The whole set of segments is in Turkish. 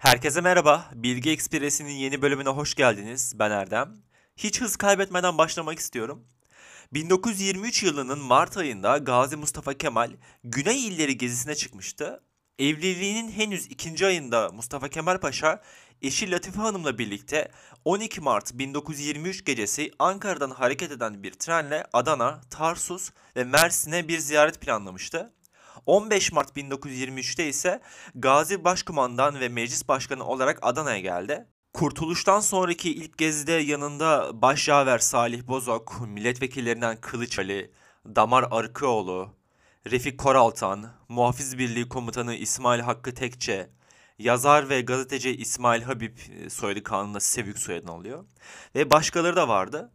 Herkese merhaba. Bilgi Ekspresi'nin yeni bölümüne hoş geldiniz. Ben Erdem. Hiç hız kaybetmeden başlamak istiyorum. 1923 yılının Mart ayında Gazi Mustafa Kemal Güney illeri gezisine çıkmıştı. Evliliğinin henüz ikinci ayında Mustafa Kemal Paşa eşi Latife Hanım'la birlikte 12 Mart 1923 gecesi Ankara'dan hareket eden bir trenle Adana, Tarsus ve Mersin'e bir ziyaret planlamıştı. 15 Mart 1923'te ise Gazi Başkumandan ve Meclis Başkanı olarak Adana'ya geldi. Kurtuluştan sonraki ilk gezide yanında Başyaver Salih Bozok, milletvekillerinden Kılıç Ali, Damar Arıkıoğlu, Refik Koraltan, Muhafız Birliği Komutanı İsmail Hakkı Tekçe, yazar ve gazeteci İsmail Habib soyadı kanunla Sevük soyadını alıyor. Ve başkaları da vardı.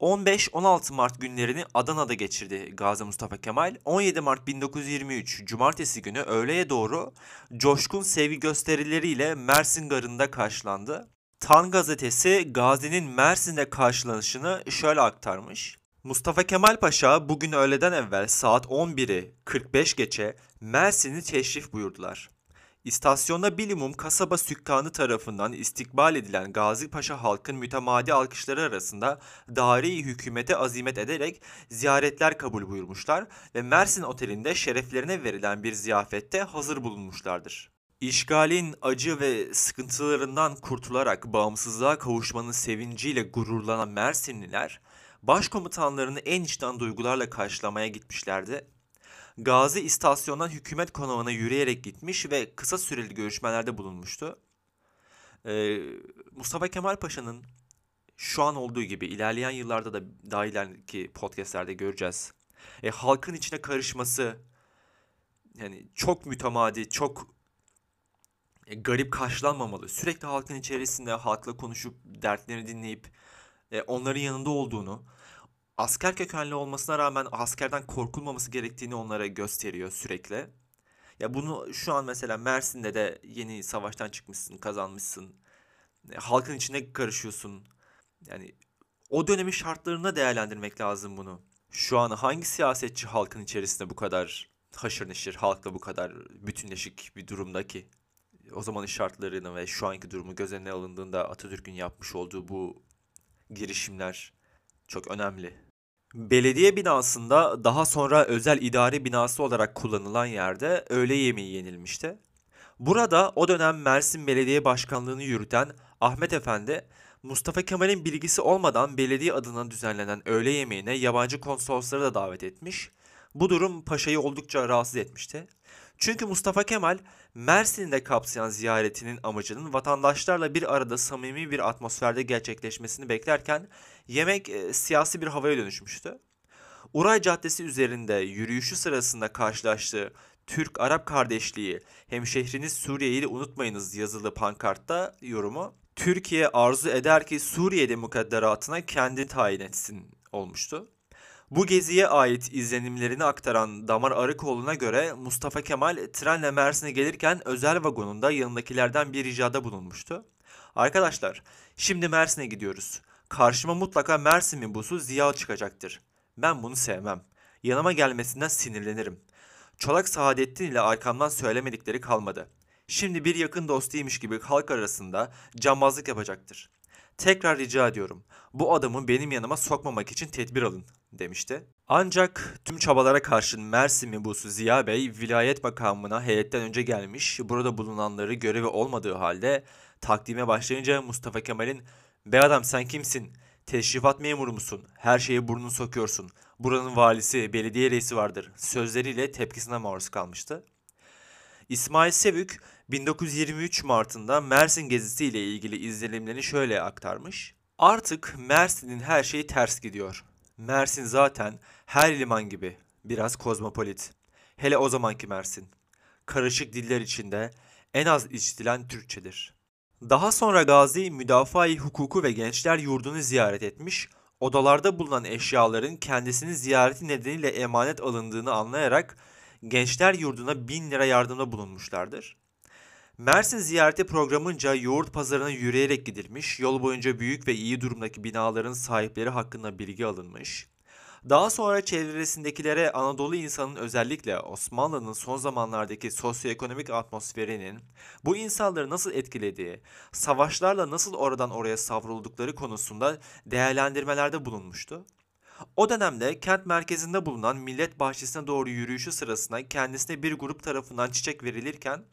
15-16 Mart günlerini Adana'da geçirdi Gazi Mustafa Kemal. 17 Mart 1923 Cumartesi günü öğleye doğru coşkun sevgi gösterileriyle Mersin Garı'nda karşılandı. Tan gazetesi Gazi'nin Mersin'de karşılanışını şöyle aktarmış. Mustafa Kemal Paşa bugün öğleden evvel saat 11'i 45 geçe Mersin'i teşrif buyurdular. İstasyonda bilimum kasaba sükkanı tarafından istikbal edilen Gazi Paşa halkın mütemadi alkışları arasında daire hükümete azimet ederek ziyaretler kabul buyurmuşlar ve Mersin Oteli'nde şereflerine verilen bir ziyafette hazır bulunmuşlardır. İşgalin acı ve sıkıntılarından kurtularak bağımsızlığa kavuşmanın sevinciyle gururlanan Mersinliler, başkomutanlarını en içten duygularla karşılamaya gitmişlerdi Gazi istasyondan hükümet konağına yürüyerek gitmiş ve kısa süreli görüşmelerde bulunmuştu. Ee, Mustafa Kemal Paşa'nın şu an olduğu gibi ilerleyen yıllarda da daha ileriki podcastlerde göreceğiz. E, halkın içine karışması yani çok mütemadi, çok e, garip karşılanmamalı. Sürekli halkın içerisinde halkla konuşup dertlerini dinleyip e, onların yanında olduğunu asker kökenli olmasına rağmen askerden korkulmaması gerektiğini onlara gösteriyor sürekli. Ya bunu şu an mesela Mersin'de de yeni savaştan çıkmışsın, kazanmışsın. E, halkın içine karışıyorsun. Yani o dönemin şartlarına değerlendirmek lazım bunu. Şu an hangi siyasetçi halkın içerisinde bu kadar haşır neşir, halkla bu kadar bütünleşik bir durumdaki? O zamanın şartlarını ve şu anki durumu göz önüne alındığında Atatürk'ün yapmış olduğu bu girişimler çok önemli. Belediye binasında daha sonra özel idare binası olarak kullanılan yerde öğle yemeği yenilmişti. Burada o dönem Mersin Belediye Başkanlığı'nı yürüten Ahmet Efendi, Mustafa Kemal'in bilgisi olmadan belediye adına düzenlenen öğle yemeğine yabancı konsolosları da davet etmiş. Bu durum paşayı oldukça rahatsız etmişti. Çünkü Mustafa Kemal Mersin'de kapsayan ziyaretinin amacının vatandaşlarla bir arada samimi bir atmosferde gerçekleşmesini beklerken yemek e, siyasi bir havaya dönüşmüştü. Uray Caddesi üzerinde yürüyüşü sırasında karşılaştığı Türk-Arap kardeşliği hemşehriniz Suriye'yi unutmayınız yazılı pankartta yorumu Türkiye arzu eder ki Suriye mukadderatına kendi tayin etsin olmuştu. Bu geziye ait izlenimlerini aktaran Damar Arıkoğlu'na göre Mustafa Kemal trenle Mersin'e gelirken özel vagonunda yanındakilerden bir ricada bulunmuştu. Arkadaşlar şimdi Mersin'e gidiyoruz. Karşıma mutlaka Mersin minbusu Ziya çıkacaktır. Ben bunu sevmem. Yanıma gelmesinden sinirlenirim. Çolak Saadettin ile arkamdan söylemedikleri kalmadı. Şimdi bir yakın dostuymuş gibi halk arasında cambazlık yapacaktır. Tekrar rica ediyorum. Bu adamı benim yanıma sokmamak için tedbir alın demişti. Ancak tüm çabalara karşın Mersin Mibusu Ziya Bey vilayet makamına heyetten önce gelmiş. Burada bulunanları görevi olmadığı halde takdime başlayınca Mustafa Kemal'in ''Be adam sen kimsin? Teşrifat memuru musun? Her şeye burnunu sokuyorsun. Buranın valisi, belediye reisi vardır.'' sözleriyle tepkisine maruz kalmıştı. İsmail Sevük 1923 Mart'ında Mersin gezisi ile ilgili izlenimlerini şöyle aktarmış. Artık Mersin'in her şeyi ters gidiyor. Mersin zaten her liman gibi biraz kozmopolit. Hele o zamanki Mersin. Karışık diller içinde en az işitilen Türkçedir. Daha sonra Gazi müdafaa hukuku ve gençler yurdunu ziyaret etmiş, odalarda bulunan eşyaların kendisinin ziyareti nedeniyle emanet alındığını anlayarak gençler yurduna bin lira yardımda bulunmuşlardır. Mersin ziyareti programınca yoğurt pazarına yürüyerek gidilmiş, yol boyunca büyük ve iyi durumdaki binaların sahipleri hakkında bilgi alınmış. Daha sonra çevresindekilere Anadolu insanın özellikle Osmanlı'nın son zamanlardaki sosyoekonomik atmosferinin bu insanları nasıl etkilediği, savaşlarla nasıl oradan oraya savruldukları konusunda değerlendirmelerde bulunmuştu. O dönemde kent merkezinde bulunan millet bahçesine doğru yürüyüşü sırasında kendisine bir grup tarafından çiçek verilirken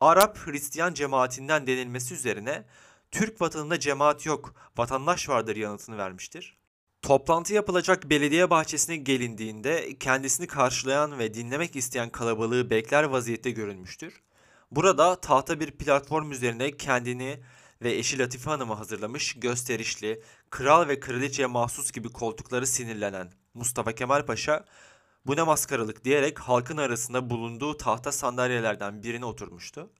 Arap Hristiyan cemaatinden denilmesi üzerine Türk vatanında cemaat yok, vatandaş vardır yanıtını vermiştir. Toplantı yapılacak belediye bahçesine gelindiğinde kendisini karşılayan ve dinlemek isteyen kalabalığı bekler vaziyette görünmüştür. Burada tahta bir platform üzerine kendini ve eşi Latife Hanım'ı hazırlamış gösterişli, kral ve kraliçeye mahsus gibi koltukları sinirlenen Mustafa Kemal Paşa bu ne maskaralık diyerek halkın arasında bulunduğu tahta sandalyelerden birine oturmuştu.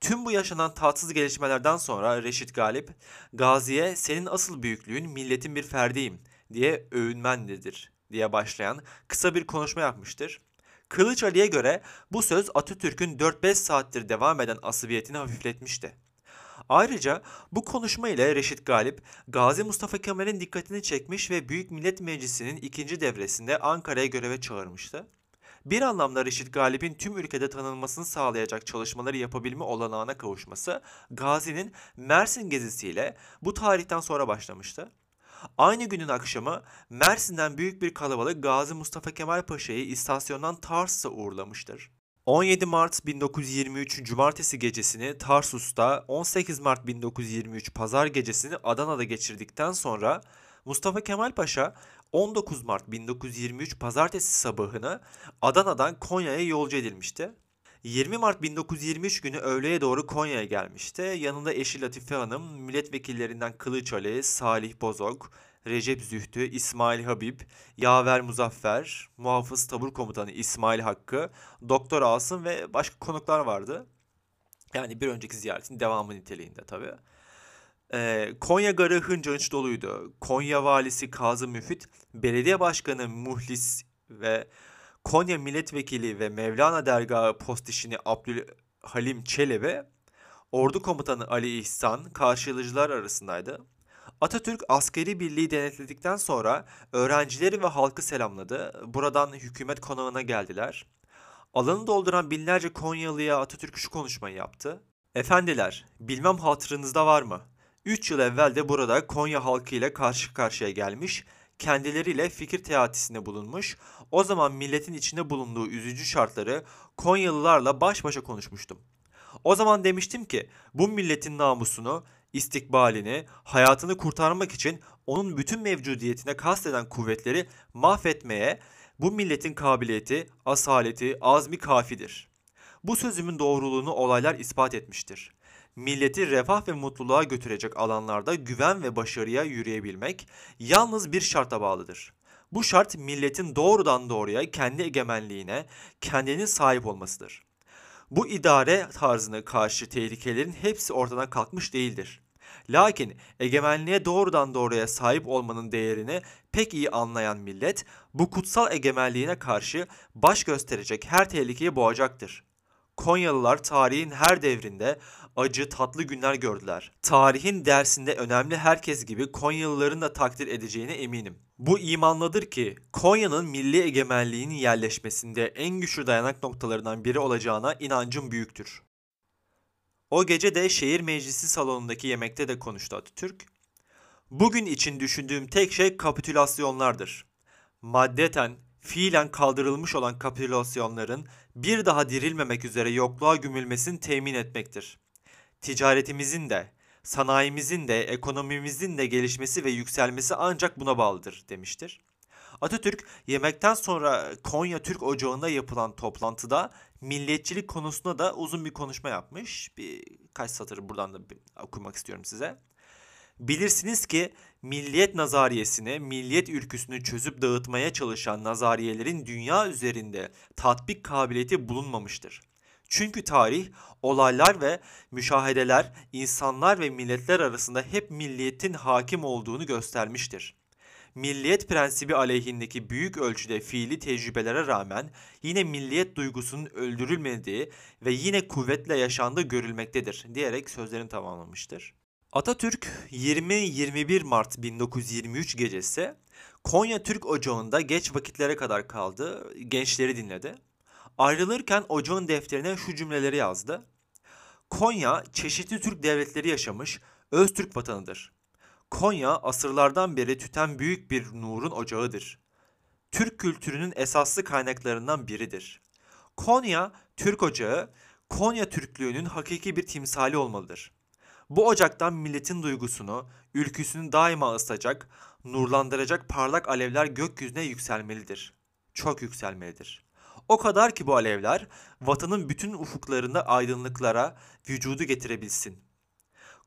Tüm bu yaşanan tatsız gelişmelerden sonra Reşit Galip, Gazi'ye senin asıl büyüklüğün milletin bir ferdiyim diye övünmendedir diye başlayan kısa bir konuşma yapmıştır. Kılıç Ali'ye göre bu söz Atatürk'ün 4-5 saattir devam eden asibiyetini hafifletmişti. Ayrıca bu konuşma ile Reşit Galip, Gazi Mustafa Kemal'in dikkatini çekmiş ve Büyük Millet Meclisi'nin ikinci devresinde Ankara'ya göreve çağırmıştı. Bir anlamda Reşit Galip'in tüm ülkede tanınmasını sağlayacak çalışmaları yapabilme olanağına kavuşması Gazi'nin Mersin gezisiyle bu tarihten sonra başlamıştı. Aynı günün akşamı Mersin'den büyük bir kalabalık Gazi Mustafa Kemal Paşa'yı istasyondan Tarsus'a uğurlamıştır. 17 Mart 1923 Cumartesi gecesini Tarsus'ta, 18 Mart 1923 Pazar gecesini Adana'da geçirdikten sonra Mustafa Kemal Paşa 19 Mart 1923 Pazartesi sabahını Adana'dan Konya'ya yolcu edilmişti. 20 Mart 1923 günü öğleye doğru Konya'ya gelmişti. Yanında eşi Latife Hanım, milletvekillerinden Kılıç Ali, Salih Bozok, Recep Zühtü, İsmail Habib, Yaver Muzaffer, Muhafız Tabur Komutanı İsmail Hakkı, Doktor Asım ve başka konuklar vardı. Yani bir önceki ziyaretin devamı niteliğinde tabii. Ee, Konya Garı hınca hınç doluydu. Konya Valisi Kazım Müfit, Belediye Başkanı Muhlis ve Konya Milletvekili ve Mevlana Dergahı Postişini Abdülhalim Çelebi, Ordu Komutanı Ali İhsan karşılayıcılar arasındaydı. Atatürk askeri birliği denetledikten sonra öğrencileri ve halkı selamladı. Buradan hükümet konağına geldiler. Alanı dolduran binlerce Konyalı'ya Atatürk şu konuşmayı yaptı. Efendiler, bilmem hatırınızda var mı? 3 yıl evvel de burada Konya halkı ile karşı karşıya gelmiş, kendileriyle fikir teatisinde bulunmuş, o zaman milletin içinde bulunduğu üzücü şartları Konyalılarla baş başa konuşmuştum. O zaman demiştim ki bu milletin namusunu, istikbalini, hayatını kurtarmak için onun bütün mevcudiyetine kasteden kuvvetleri mahvetmeye bu milletin kabiliyeti, asaleti, azmi kafidir. Bu sözümün doğruluğunu olaylar ispat etmiştir. Milleti refah ve mutluluğa götürecek alanlarda güven ve başarıya yürüyebilmek yalnız bir şarta bağlıdır. Bu şart milletin doğrudan doğruya kendi egemenliğine, kendinin sahip olmasıdır. Bu idare tarzına karşı tehlikelerin hepsi ortadan kalkmış değildir. Lakin egemenliğe doğrudan doğruya sahip olmanın değerini pek iyi anlayan millet bu kutsal egemenliğine karşı baş gösterecek her tehlikeyi boğacaktır. Konyalılar tarihin her devrinde acı tatlı günler gördüler. Tarihin dersinde önemli herkes gibi Konyalıların da takdir edeceğine eminim. Bu imanladır ki Konya'nın milli egemenliğinin yerleşmesinde en güçlü dayanak noktalarından biri olacağına inancım büyüktür. O gece de şehir meclisi salonundaki yemekte de konuştu Atatürk. Bugün için düşündüğüm tek şey kapitülasyonlardır. Maddeten, fiilen kaldırılmış olan kapitülasyonların bir daha dirilmemek üzere yokluğa gömülmesini temin etmektir. Ticaretimizin de, sanayimizin de, ekonomimizin de gelişmesi ve yükselmesi ancak buna bağlıdır demiştir. Atatürk yemekten sonra Konya Türk Ocağı'nda yapılan toplantıda milliyetçilik konusunda da uzun bir konuşma yapmış. Bir kaç satır buradan da okumak istiyorum size. Bilirsiniz ki milliyet nazariyesini, milliyet ülküsünü çözüp dağıtmaya çalışan nazariyelerin dünya üzerinde tatbik kabiliyeti bulunmamıştır. Çünkü tarih, olaylar ve müşahedeler insanlar ve milletler arasında hep milliyetin hakim olduğunu göstermiştir. Milliyet prensibi aleyhindeki büyük ölçüde fiili tecrübelere rağmen yine milliyet duygusunun öldürülmediği ve yine kuvvetle yaşandığı görülmektedir diyerek sözlerini tamamlamıştır. Atatürk 20-21 Mart 1923 gecesi Konya Türk Ocağı'nda geç vakitlere kadar kaldı, gençleri dinledi. Ayrılırken ocağın defterine şu cümleleri yazdı. Konya çeşitli Türk devletleri yaşamış öz Türk vatanıdır. Konya asırlardan beri tüten büyük bir nurun ocağıdır. Türk kültürünün esaslı kaynaklarından biridir. Konya, Türk ocağı, Konya Türklüğünün hakiki bir timsali olmalıdır. Bu ocaktan milletin duygusunu, ülküsünü daima ısıtacak, nurlandıracak parlak alevler gökyüzüne yükselmelidir. Çok yükselmelidir. O kadar ki bu alevler vatanın bütün ufuklarında aydınlıklara vücudu getirebilsin.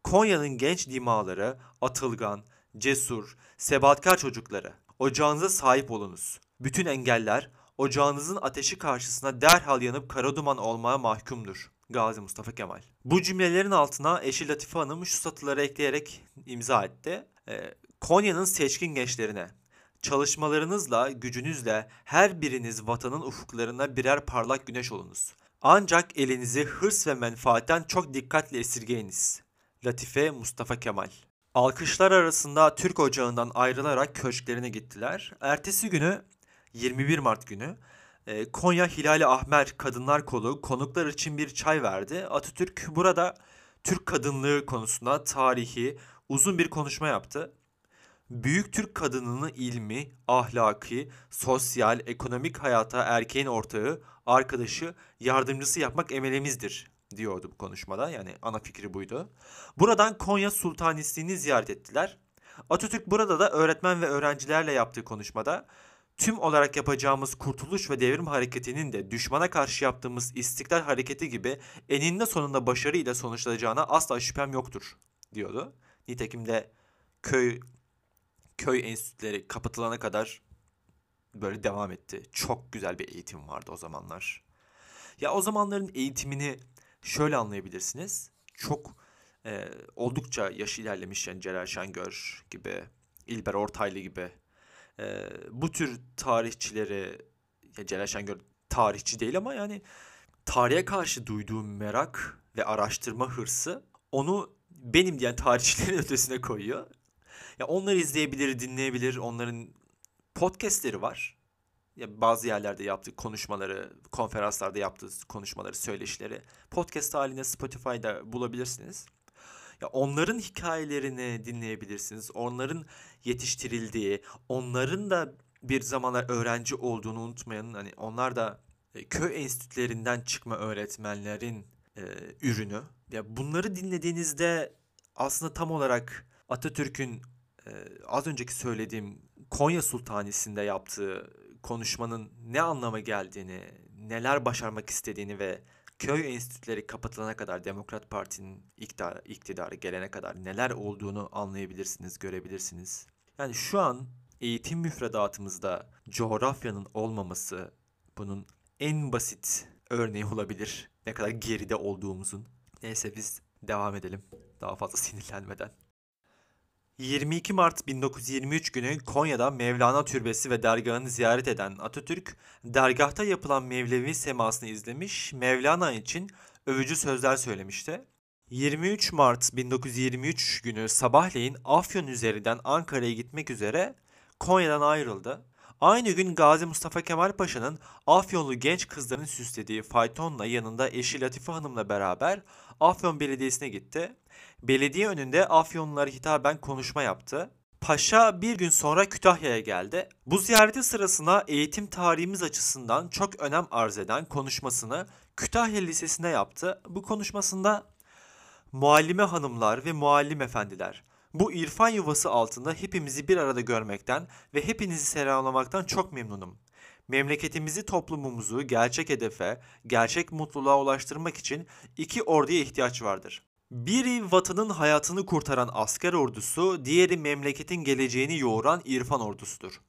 Konya'nın genç dimaları, atılgan, cesur, sebatkar çocukları, ocağınıza sahip olunuz. Bütün engeller ocağınızın ateşi karşısında derhal yanıp kara duman olmaya mahkumdur. Gazi Mustafa Kemal. Bu cümlelerin altına eşi Latife Hanım şu satıları ekleyerek imza etti. Ee, Konya'nın seçkin gençlerine çalışmalarınızla, gücünüzle her biriniz vatanın ufuklarına birer parlak güneş olunuz. Ancak elinizi hırs ve menfaatten çok dikkatle esirgeyiniz. Latife Mustafa Kemal Alkışlar arasında Türk Ocağı'ndan ayrılarak köşklerine gittiler. Ertesi günü 21 Mart günü Konya Hilali Ahmer Kadınlar Kolu konuklar için bir çay verdi. Atatürk burada Türk kadınlığı konusunda tarihi uzun bir konuşma yaptı. Büyük Türk kadınını ilmi, ahlaki, sosyal, ekonomik hayata erkeğin ortağı, arkadaşı, yardımcısı yapmak emelimizdir diyordu bu konuşmada. Yani ana fikri buydu. Buradan Konya Sultanistliğini ziyaret ettiler. Atatürk burada da öğretmen ve öğrencilerle yaptığı konuşmada tüm olarak yapacağımız kurtuluş ve devrim hareketinin de düşmana karşı yaptığımız istiklal hareketi gibi eninde sonunda başarı ile sonuçlanacağına asla şüphem yoktur diyordu. Nitekim de köy köy enstitüleri kapatılana kadar böyle devam etti. Çok güzel bir eğitim vardı o zamanlar. Ya o zamanların eğitimini şöyle anlayabilirsiniz. Çok e, oldukça yaş ilerlemiş yani Celal Şengör gibi, İlber Ortaylı gibi e, bu tür tarihçileri ya Celal Şengör tarihçi değil ama yani tarihe karşı duyduğum merak ve araştırma hırsı onu benim diyen tarihçilerin ötesine koyuyor. Ya onları izleyebilir, dinleyebilir. Onların podcastleri var. Ya bazı yerlerde yaptığı konuşmaları, konferanslarda yaptığı konuşmaları, söyleşileri podcast halinde Spotify'da bulabilirsiniz. Onların hikayelerini dinleyebilirsiniz. Onların yetiştirildiği, onların da bir zamanlar öğrenci olduğunu unutmayın. Hani onlar da e, köy enstitülerinden çıkma öğretmenlerin e, ürünü. Ya bunları dinlediğinizde aslında tam olarak Atatürk'ün e, az önceki söylediğim Konya Sultanisi'nde yaptığı konuşmanın ne anlama geldiğini, neler başarmak istediğini ve köy enstitüleri kapatılana kadar Demokrat Parti'nin iktidarı, iktidarı gelene kadar neler olduğunu anlayabilirsiniz, görebilirsiniz. Yani şu an eğitim müfredatımızda coğrafyanın olmaması bunun en basit örneği olabilir. Ne kadar geride olduğumuzun. Neyse biz devam edelim. Daha fazla sinirlenmeden. 22 Mart 1923 günü Konya'da Mevlana Türbesi ve dergahını ziyaret eden Atatürk, dergahta yapılan Mevlevi semasını izlemiş, Mevlana için övücü sözler söylemişti. 23 Mart 1923 günü sabahleyin Afyon üzerinden Ankara'ya gitmek üzere Konya'dan ayrıldı. Aynı gün Gazi Mustafa Kemal Paşa'nın Afyonlu genç kızların süslediği faytonla yanında eşi Latife Hanım'la beraber Afyon Belediyesi'ne gitti. Belediye önünde Afyonlulara hitaben konuşma yaptı. Paşa bir gün sonra Kütahya'ya geldi. Bu ziyareti sırasında eğitim tarihimiz açısından çok önem arz eden konuşmasını Kütahya Lisesi'nde yaptı. Bu konuşmasında muallime hanımlar ve muallim efendiler, bu irfan yuvası altında hepimizi bir arada görmekten ve hepinizi selamlamaktan çok memnunum. Memleketimizi, toplumumuzu gerçek hedefe, gerçek mutluluğa ulaştırmak için iki orduya ihtiyaç vardır. Biri vatanın hayatını kurtaran asker ordusu, diğeri memleketin geleceğini yoğuran irfan ordusudur.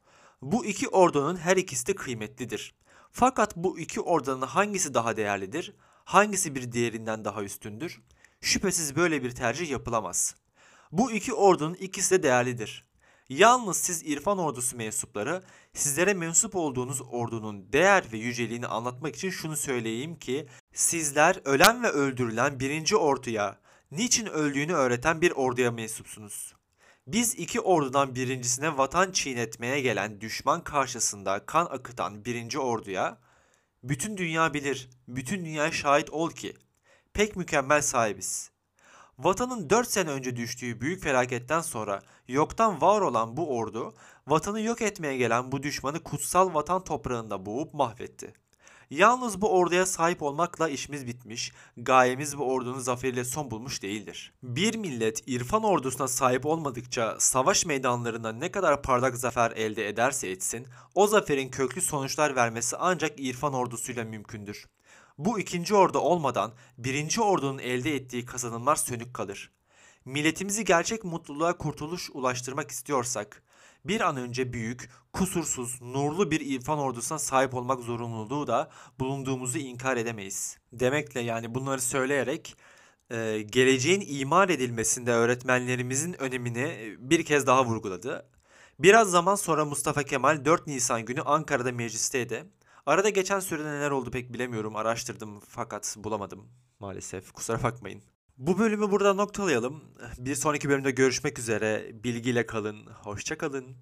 Bu iki ordunun her ikisi de kıymetlidir. Fakat bu iki ordunun hangisi daha değerlidir? Hangisi bir diğerinden daha üstündür? Şüphesiz böyle bir tercih yapılamaz. Bu iki ordunun ikisi de değerlidir. Yalnız siz İrfan ordusu mensupları sizlere mensup olduğunuz ordunun değer ve yüceliğini anlatmak için şunu söyleyeyim ki sizler ölen ve öldürülen birinci orduya Niçin öldüğünü öğreten bir orduya mensupsunuz. Biz iki ordudan birincisine vatan çiğnetmeye gelen düşman karşısında kan akıtan birinci orduya bütün dünya bilir, bütün dünya şahit ol ki pek mükemmel sahibiz. Vatanın 4 sene önce düştüğü büyük felaketten sonra yoktan var olan bu ordu, vatanı yok etmeye gelen bu düşmanı kutsal vatan toprağında boğup mahvetti. Yalnız bu orduya sahip olmakla işimiz bitmiş, gayemiz bu ordunun zaferiyle son bulmuş değildir. Bir millet irfan ordusuna sahip olmadıkça savaş meydanlarında ne kadar parlak zafer elde ederse etsin, o zaferin köklü sonuçlar vermesi ancak irfan ordusuyla mümkündür. Bu ikinci ordu olmadan birinci ordunun elde ettiği kazanımlar sönük kalır. Milletimizi gerçek mutluluğa kurtuluş ulaştırmak istiyorsak, bir an önce büyük, kusursuz, nurlu bir irfan ordusuna sahip olmak zorunluluğu da bulunduğumuzu inkar edemeyiz. Demekle yani bunları söyleyerek e, geleceğin imar edilmesinde öğretmenlerimizin önemini e, bir kez daha vurguladı. Biraz zaman sonra Mustafa Kemal 4 Nisan günü Ankara'da meclisteydi. Arada geçen sürede neler oldu pek bilemiyorum. Araştırdım fakat bulamadım maalesef. Kusura bakmayın. Bu bölümü burada noktalayalım. Bir sonraki bölümde görüşmek üzere. Bilgiyle kalın. Hoşça kalın.